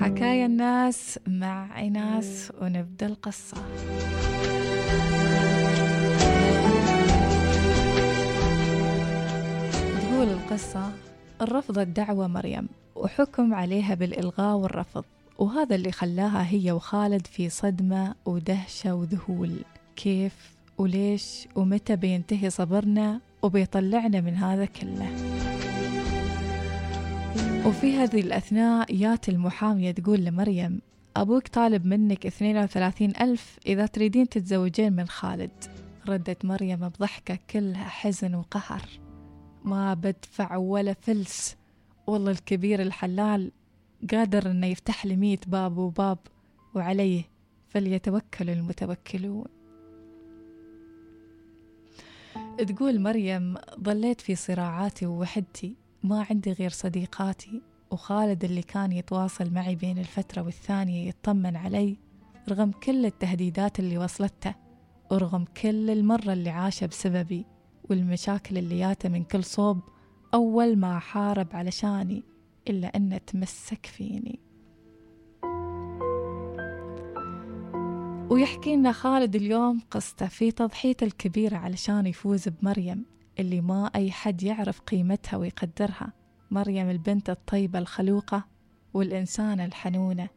حكايا الناس مع إناس ونبدأ القصة. تقول القصة رفضت دعوة مريم وحكم عليها بالإلغاء والرفض وهذا اللي خلاها هي وخالد في صدمة ودهشة وذهول. كيف؟ وليش؟ ومتى بينتهي صبرنا؟ وبيطلعنا من هذا كله. وفي هذه الأثناء يات المحامية تقول لمريم أبوك طالب منك 32 ألف إذا تريدين تتزوجين من خالد. ردت مريم بضحكة كلها حزن وقهر. ما بدفع ولا فلس. والله الكبير الحلال قادر إنه يفتح لي مية باب وباب وعليه فليتوكل المتوكلون. تقول مريم ظليت في صراعاتي ووحدتي. ما عندي غير صديقاتي وخالد اللي كان يتواصل معي بين الفترة والثانية يطمن علي رغم كل التهديدات اللي وصلته ورغم كل المرة اللي عاشه بسببي والمشاكل اللي جاته من كل صوب أول ما حارب علشاني إلا أنه تمسك فيني. ويحكي لنا خالد اليوم قصته في تضحيته الكبيرة علشان يفوز بمريم. اللي ما أي حد يعرف قيمتها ويقدرها. مريم البنت الطيبة الخلوقة والإنسانة الحنونة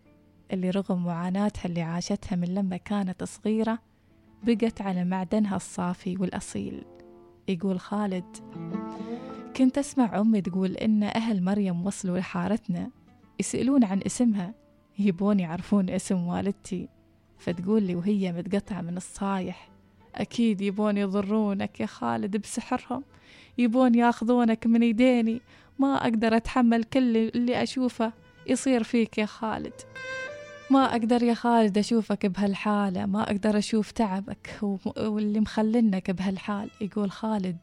اللي رغم معاناتها اللي عاشتها من لما كانت صغيرة بقت على معدنها الصافي والأصيل. يقول خالد كنت أسمع أمي تقول إن أهل مريم وصلوا لحارتنا يسألون عن اسمها يبون يعرفون اسم والدتي. فتقول لي وهي متقطعة من الصايح أكيد يبون يضرونك يا خالد بسحرهم يبون ياخذونك من يديني. ما أقدر أتحمل كل اللي أشوفه يصير فيك يا خالد. ما أقدر يا خالد أشوفك بهالحالة ما أقدر أشوف تعبك واللي مخلنك بهالحال. يقول خالد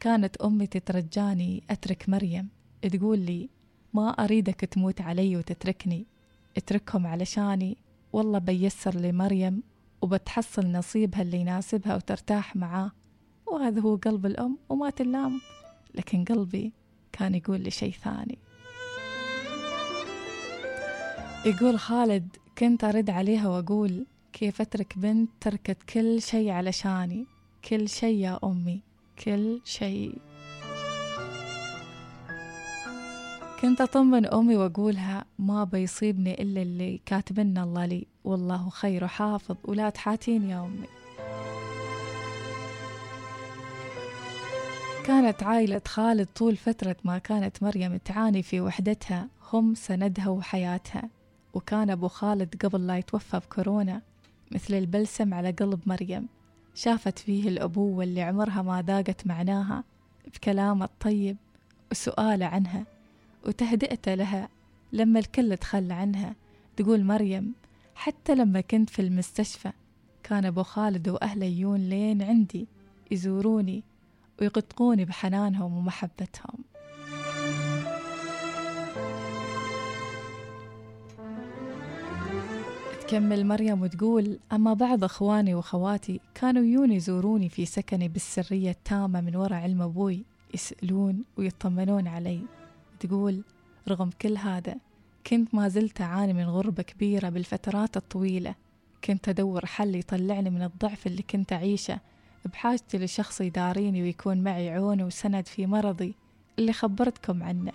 كانت أمي تترجاني أترك مريم. تقول لي ما أريدك تموت علي وتتركني. اتركهم علشاني. والله بيسر لمريم وبتحصل نصيبها اللي يناسبها وترتاح معاه. وهذا هو قلب الأم وما تلام لكن قلبي كان يقول لي شيء ثاني. يقول خالد كنت أرد عليها وأقول كيف أترك بنت تركت كل شيء علشاني؟ كل شيء يا أمي كل شيء. كنت أطمن أمي وأقولها ما بيصيبني إلا اللي كاتبنا الله لي. والله خير حافظ ولا تحاتين يا أمي. كانت عائلة خالد طول فترة ما كانت مريم تعاني في وحدتها هم سندها وحياتها. وكان أبو خالد قبل لا يتوفى بكورونا مثل البلسم على قلب مريم. شافت فيه الأبوة اللي عمرها ما ذاقت معناها بكلامه الطيب وسؤاله عنها. وتهدئته لها لما الكل تخلى عنها. تقول مريم حتى لما كنت في المستشفى كان أبو خالد وأهله يجون لين عندي يزوروني ويقطقوني بحنانهم ومحبتهم. تكمل مريم وتقول أما بعض أخواني وأخواتي كانوا يجون يزوروني في سكني بالسرية التامة من وراء علم أبوي يسألون ويطمنون علي. تقول رغم كل هذا كنت ما زلت أعاني من غربة كبيرة بالفترات الطويلة. كنت أدور حل يطلعني من الضعف اللي كنت أعيشه بحاجتي لشخص يداريني ويكون معي عون وسند في مرضي اللي خبرتكم عنه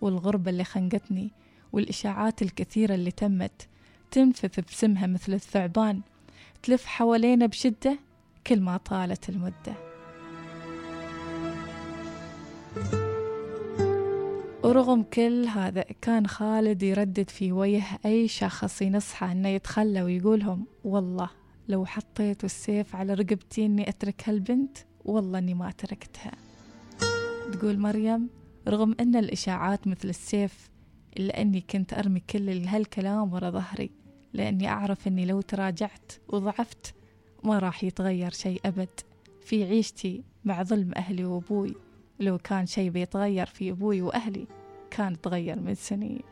والغربة اللي خنقتني والإشاعات الكثيرة اللي تمت. تنفث بسمها مثل الثعبان تلف حوالينا بشدة كل ما طالت المدة. ورغم كل هذا كان خالد يردد في وجه أي شخص ينصحه أنه يتخلى ويقولهم والله لو حطيت السيف على رقبتي أني أترك هالبنت والله أني ما تركتها. تقول مريم رغم أن الإشاعات مثل السيف إلا أني كنت أرمي كل هالكلام ورا ظهري لأني أعرف أني لو تراجعت وضعفت ما راح يتغير شيء أبد. في عيشتي مع ظلم أهلي وأبوي لو كان شيء بيتغير في أبوي وأهلي كان تغير من سنين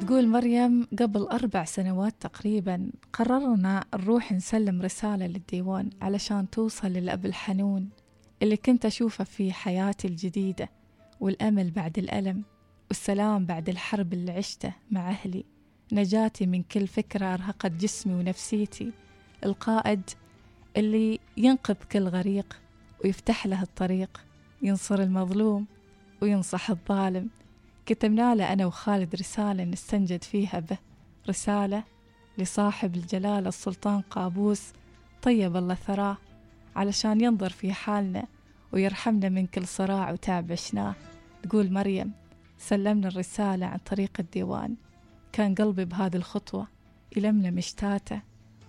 تقول مريم قبل أربع سنوات تقريبا قررنا نروح نسلم رسالة للديوان علشان توصل للأب الحنون اللي كنت أشوفه في حياتي الجديدة والأمل بعد الألم والسلام بعد الحرب اللي عشته مع أهلي. نجاتي من كل فكرة أرهقت جسمي ونفسيتي. القائد اللي ينقذ كل غريق ويفتح له الطريق ينصر المظلوم وينصح الظالم. كتبنا له أنا وخالد رسالة نستنجد فيها به. رسالة لصاحب الجلالة السلطان قابوس طيب الله ثراه علشان ينظر في حالنا ويرحمنا من كل صراع وتعب عشناه تقول مريم سلمنا الرسالة عن طريق الديوان. كان قلبي بهذه الخطوة يلملم مشتاتة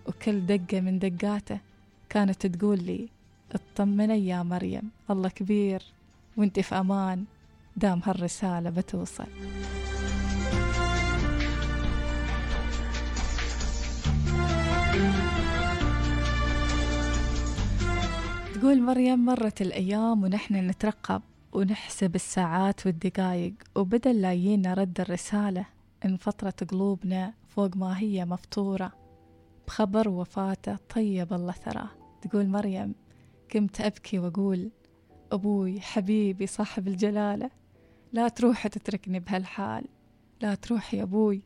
وكل دقة من دقاته كانت تقول لي اطمني يا مريم. الله كبير وانت في أمان. دام هالرسالة بتوصل. تقول مريم مرت الأيام ونحن نترقب ونحسب الساعات والدقايق وبدل لا يجينا رد الرسالة انفطرت قلوبنا فوق ما هي مفطورة. بخبر وفاته طيب الله ثراه. تقول مريم قمت أبكي وأقول أبوي حبيبي صاحب الجلالة لا تروح تتركني بهالحال لا تروح يا أبوي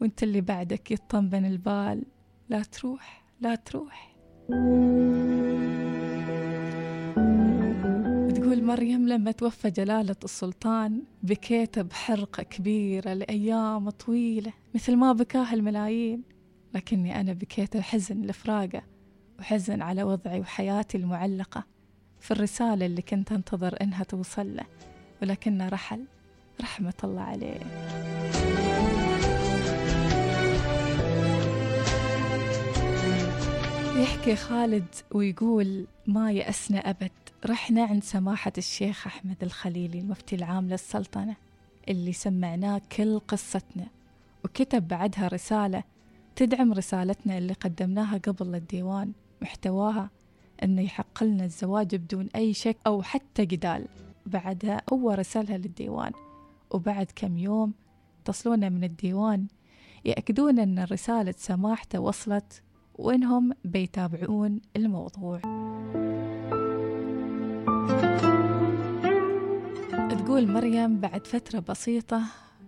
وأنت اللي بعدك يطمن البال لا تروح لا تروح. تقول مريم لما توفى جلالة السلطان بكيت بحرقة كبيرة لأيام طويلة مثل ما بكاها الملايين لكني أنا بكيت حزن لفراقة وحزن على وضعي وحياتي المعلقة في الرسالة اللي كنت أنتظر إنها توصل له ولكنه رحل. رحمة الله عليه يحكي خالد ويقول ما يأسنا أبد. رحنا عند سماحة الشيخ أحمد الخليلي المفتي العام للسلطنة اللي سمعناه كل قصتنا وكتب بعدها رسالة تدعم رسالتنا اللي قدمناها قبل الديوان. محتواها أنه يحق لنا الزواج بدون أي شك أو حتى جدال بعدها هو رسلها للديوان وبعد كم يوم اتصلونا من الديوان يأكدون أن رسالة سماحته وصلت وإنهم بيتابعون الموضوع. تقول مريم بعد فترة بسيطة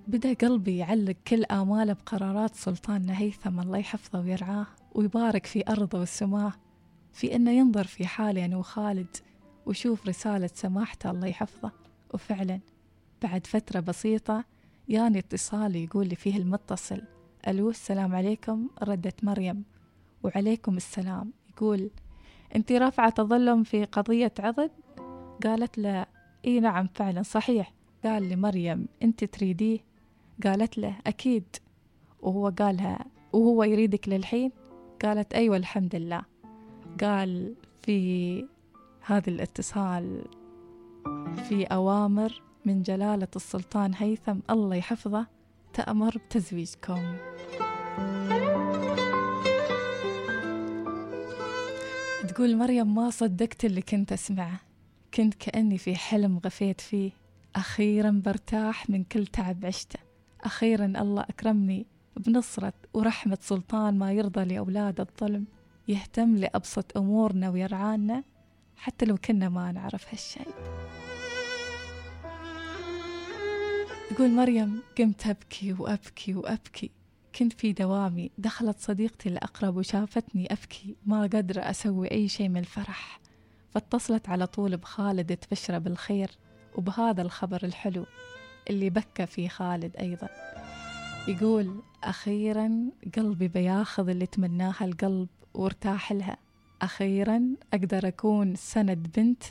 بدأ قلبي يعلق كل آماله بقرارات سلطان هيثم الله يحفظه ويرعاه. ويبارك في أرضه وسماه في أنه ينظر في حالي أنا وخالد ويشوف رسالة سماحته الله يحفظه. وفعلا بعد فترة بسيطة ياني اتصال يقول لي فيه المتصل ألو السلام عليكم ردت مريم. وعليكم السلام. يقول أنت رافعة تظلم في قضية عضد؟ قالت له إي نعم فعلا صحيح. قال لي مريم أنت تريديه؟ قالت له أكيد. وهو قالها وهو يريدك للحين؟ قالت أيوة الحمد لله. قال في هذا الاتصال في أوامر من جلالة السلطان هيثم الله يحفظه تأمر بتزويجكم. تقول مريم ما صدقت اللي كنت أسمعه. كنت كأني في حلم غفيت فيه. أخيرا برتاح من كل تعب عشته. أخيرا الله أكرمني بنصرة ورحمة سلطان ما يرضى لأولاد الظلم يهتم لأبسط أمورنا ويرعانا حتى لو كنا ما نعرف هالشيء. يقول مريم قمت أبكي وأبكي وأبكي. كنت في دوامي دخلت صديقتي الأقرب وشافتني أبكي. ما قادرة أسوي أي شيء من الفرح. فاتصلت على طول بخالد تبشره بالخير وبهذا الخبر الحلو اللي بكى فيه خالد أيضا. يقول أخيرا قلبي بياخذ اللي تمناها القلب وارتاح لها. أخيرا أقدر أكون سند بنت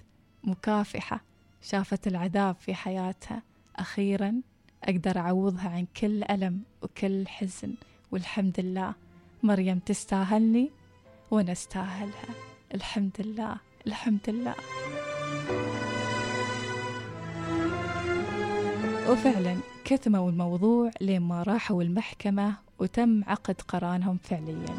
مكافحة شافت العذاب في حياتها. أخيرا أقدر أعوضها عن كل ألم وكل حزن والحمد لله. مريم تستاهلني وأنا أستاهلها. الحمد لله. الحمد لله. وفعلا كتموا الموضوع لما راحوا المحكمة وتم عقد قرانهم فعليا.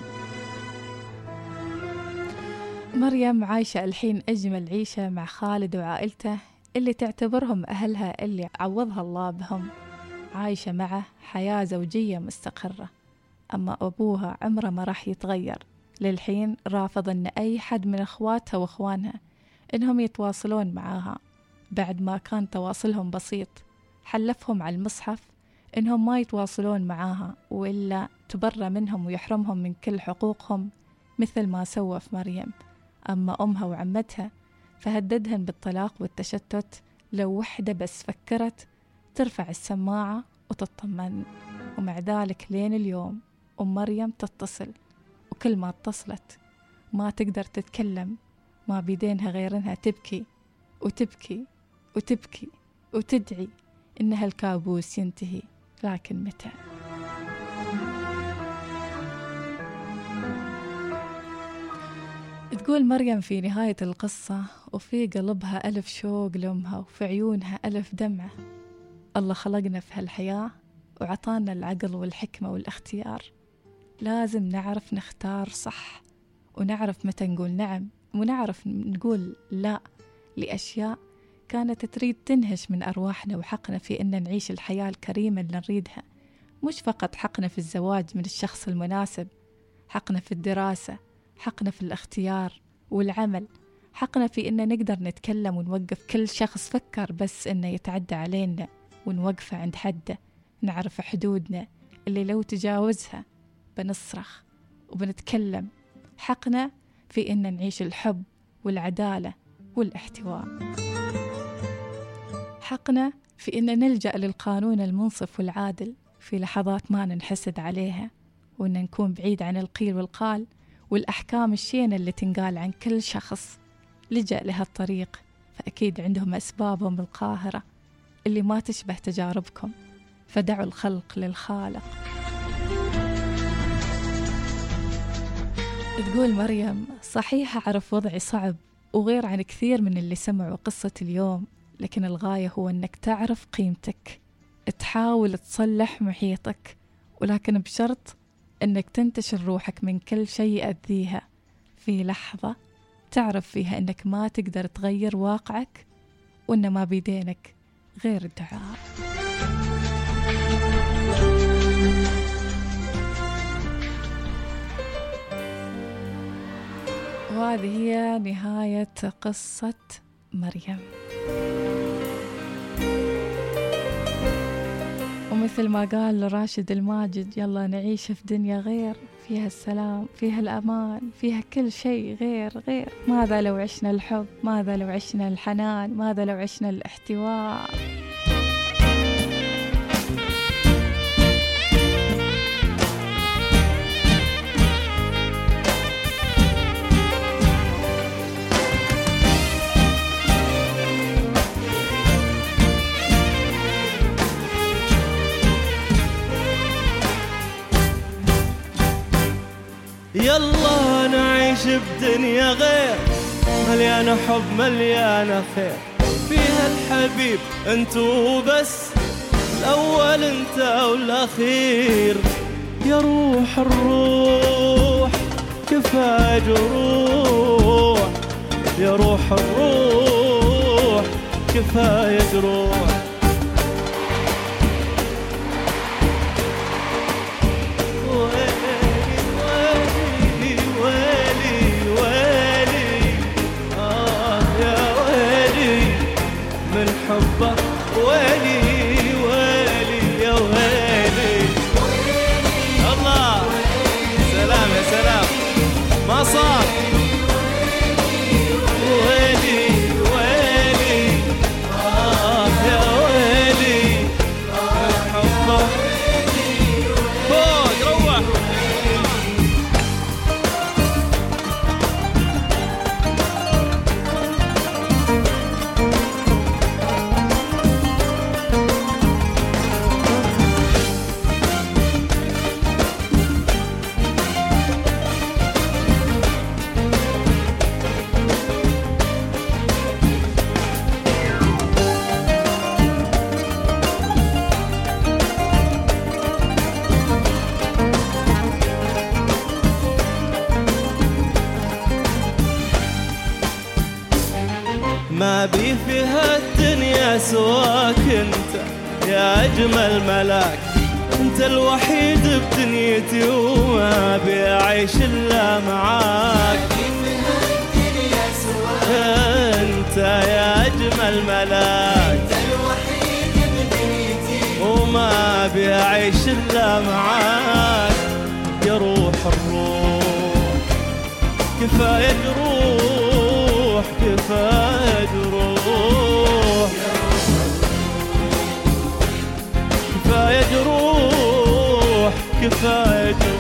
مريم عايشة الحين أجمل عيشة مع خالد وعائلته اللي تعتبرهم أهلها اللي عوضها الله بهم. عايشة معه حياة زوجية مستقرة. أما أبوها عمره ما راح يتغير. للحين رافض أن أي حد من أخواتها وأخوانها إنهم يتواصلون معاها بعد ما كان تواصلهم بسيط. حلفهم على المصحف إنهم ما يتواصلون معاها وإلا تبرى منهم ويحرمهم من كل حقوقهم مثل ما سوى في مريم. أما أمها وعمتها فهددهن بالطلاق والتشتت. لو وحدة بس فكرت ترفع السماعة وتطمن. ومع ذلك لين اليوم أم مريم تتصل وكل ما اتصلت ما تقدر تتكلم. ما بيدينها غير إنها تبكي وتبكي وتبكي وتدعي. إن هالكابوس ينتهي لكن متى؟ تقول مريم في نهاية القصة وفي قلبها ألف شوق لأمها وفي عيونها ألف دمعة. الله خلقنا في هالحياة وعطانا العقل والحكمة والاختيار. لازم نعرف نختار صح ونعرف متى نقول نعم ونعرف نقول لا لأشياء كانت تريد تنهش من أرواحنا وحقنا في أن نعيش الحياة الكريمة اللي نريدها. مش فقط حقنا في الزواج من الشخص المناسب حقنا في الدراسة حقنا في الاختيار والعمل حقنا في أن نقدر نتكلم ونوقف كل شخص فكر بس أنه يتعدى علينا ونوقفه عند حده. نعرف حدودنا اللي لو تجاوزها بنصرخ وبنتكلم. حقنا في أن نعيش الحب والعدالة والاحتواء حقنا في أن نلجأ للقانون المنصف والعادل في لحظات ما ننحسد عليها وأن نكون بعيد عن القيل والقال والأحكام الشينة اللي تنقال عن كل شخص. لجأ لهالطريق فأكيد عندهم أسبابهم القاهرة اللي ما تشبه تجاربكم. فدعوا الخلق للخالق. تقول مريم صحيح أعرف وضعي صعب وغير عن كثير من اللي سمعوا قصة اليوم لكن الغاية هو أنك تعرف قيمتك تحاول تصلح محيطك ولكن بشرط أنك تنتشر روحك من كل شيء يأذيها. في لحظة تعرف فيها أنك ما تقدر تغير واقعك وأن ما بيدينك غير الدعاء. وهذه هي نهاية قصة مريم. ومثل ما قال راشد الماجد يلا نعيش في دنيا غير فيها السلام فيها الأمان فيها كل شيء غير غير. ماذا لو عشنا الحب؟ ماذا لو عشنا الحنان؟ ماذا لو عشنا الاحتواء؟ بدنيا غير. مليانة حب مليانة خير. فيها الحبيب انتو بس الأول أنت والأخير. يا روح الروح كفاية جروح. يا روح الروح كفاية جروح. يا أجمل ملاك أنت الوحيد بدنيتي وما بي اعيش إلا معاك. أنت يا أجمل ملاك انت الوحيد بدنيتي وما ابي اعيش إلا معاك. يا روح الروح كفاية جروح كفاية جروح كفايه جروح كفاية جروح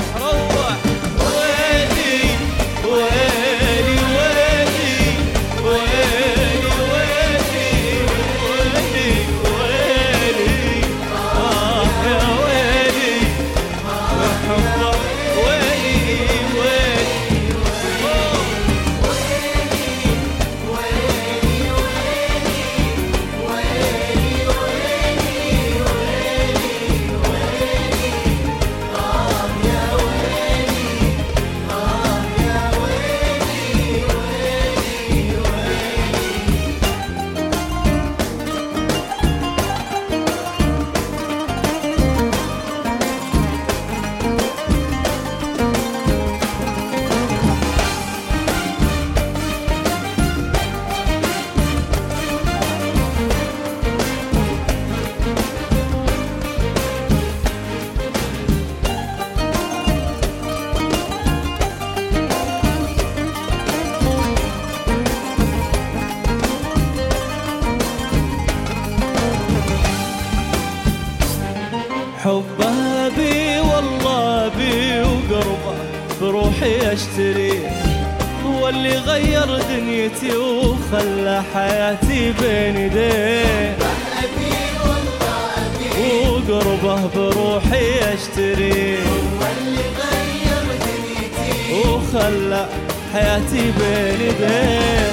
وقربه بروحي اشتريه واللي غير دنيتي وخلى حياتي بين يديه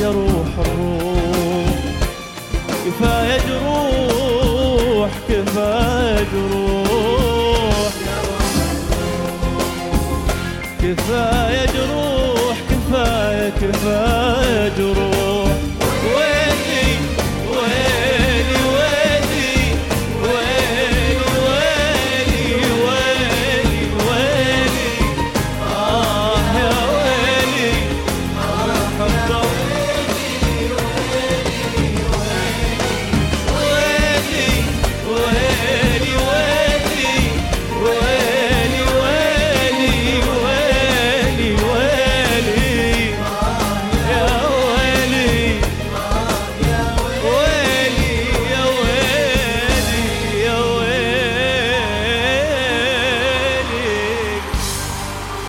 يا روح الروح. كفاية جروح كفاية جروح كفاية جروح كفاية كفاية جروح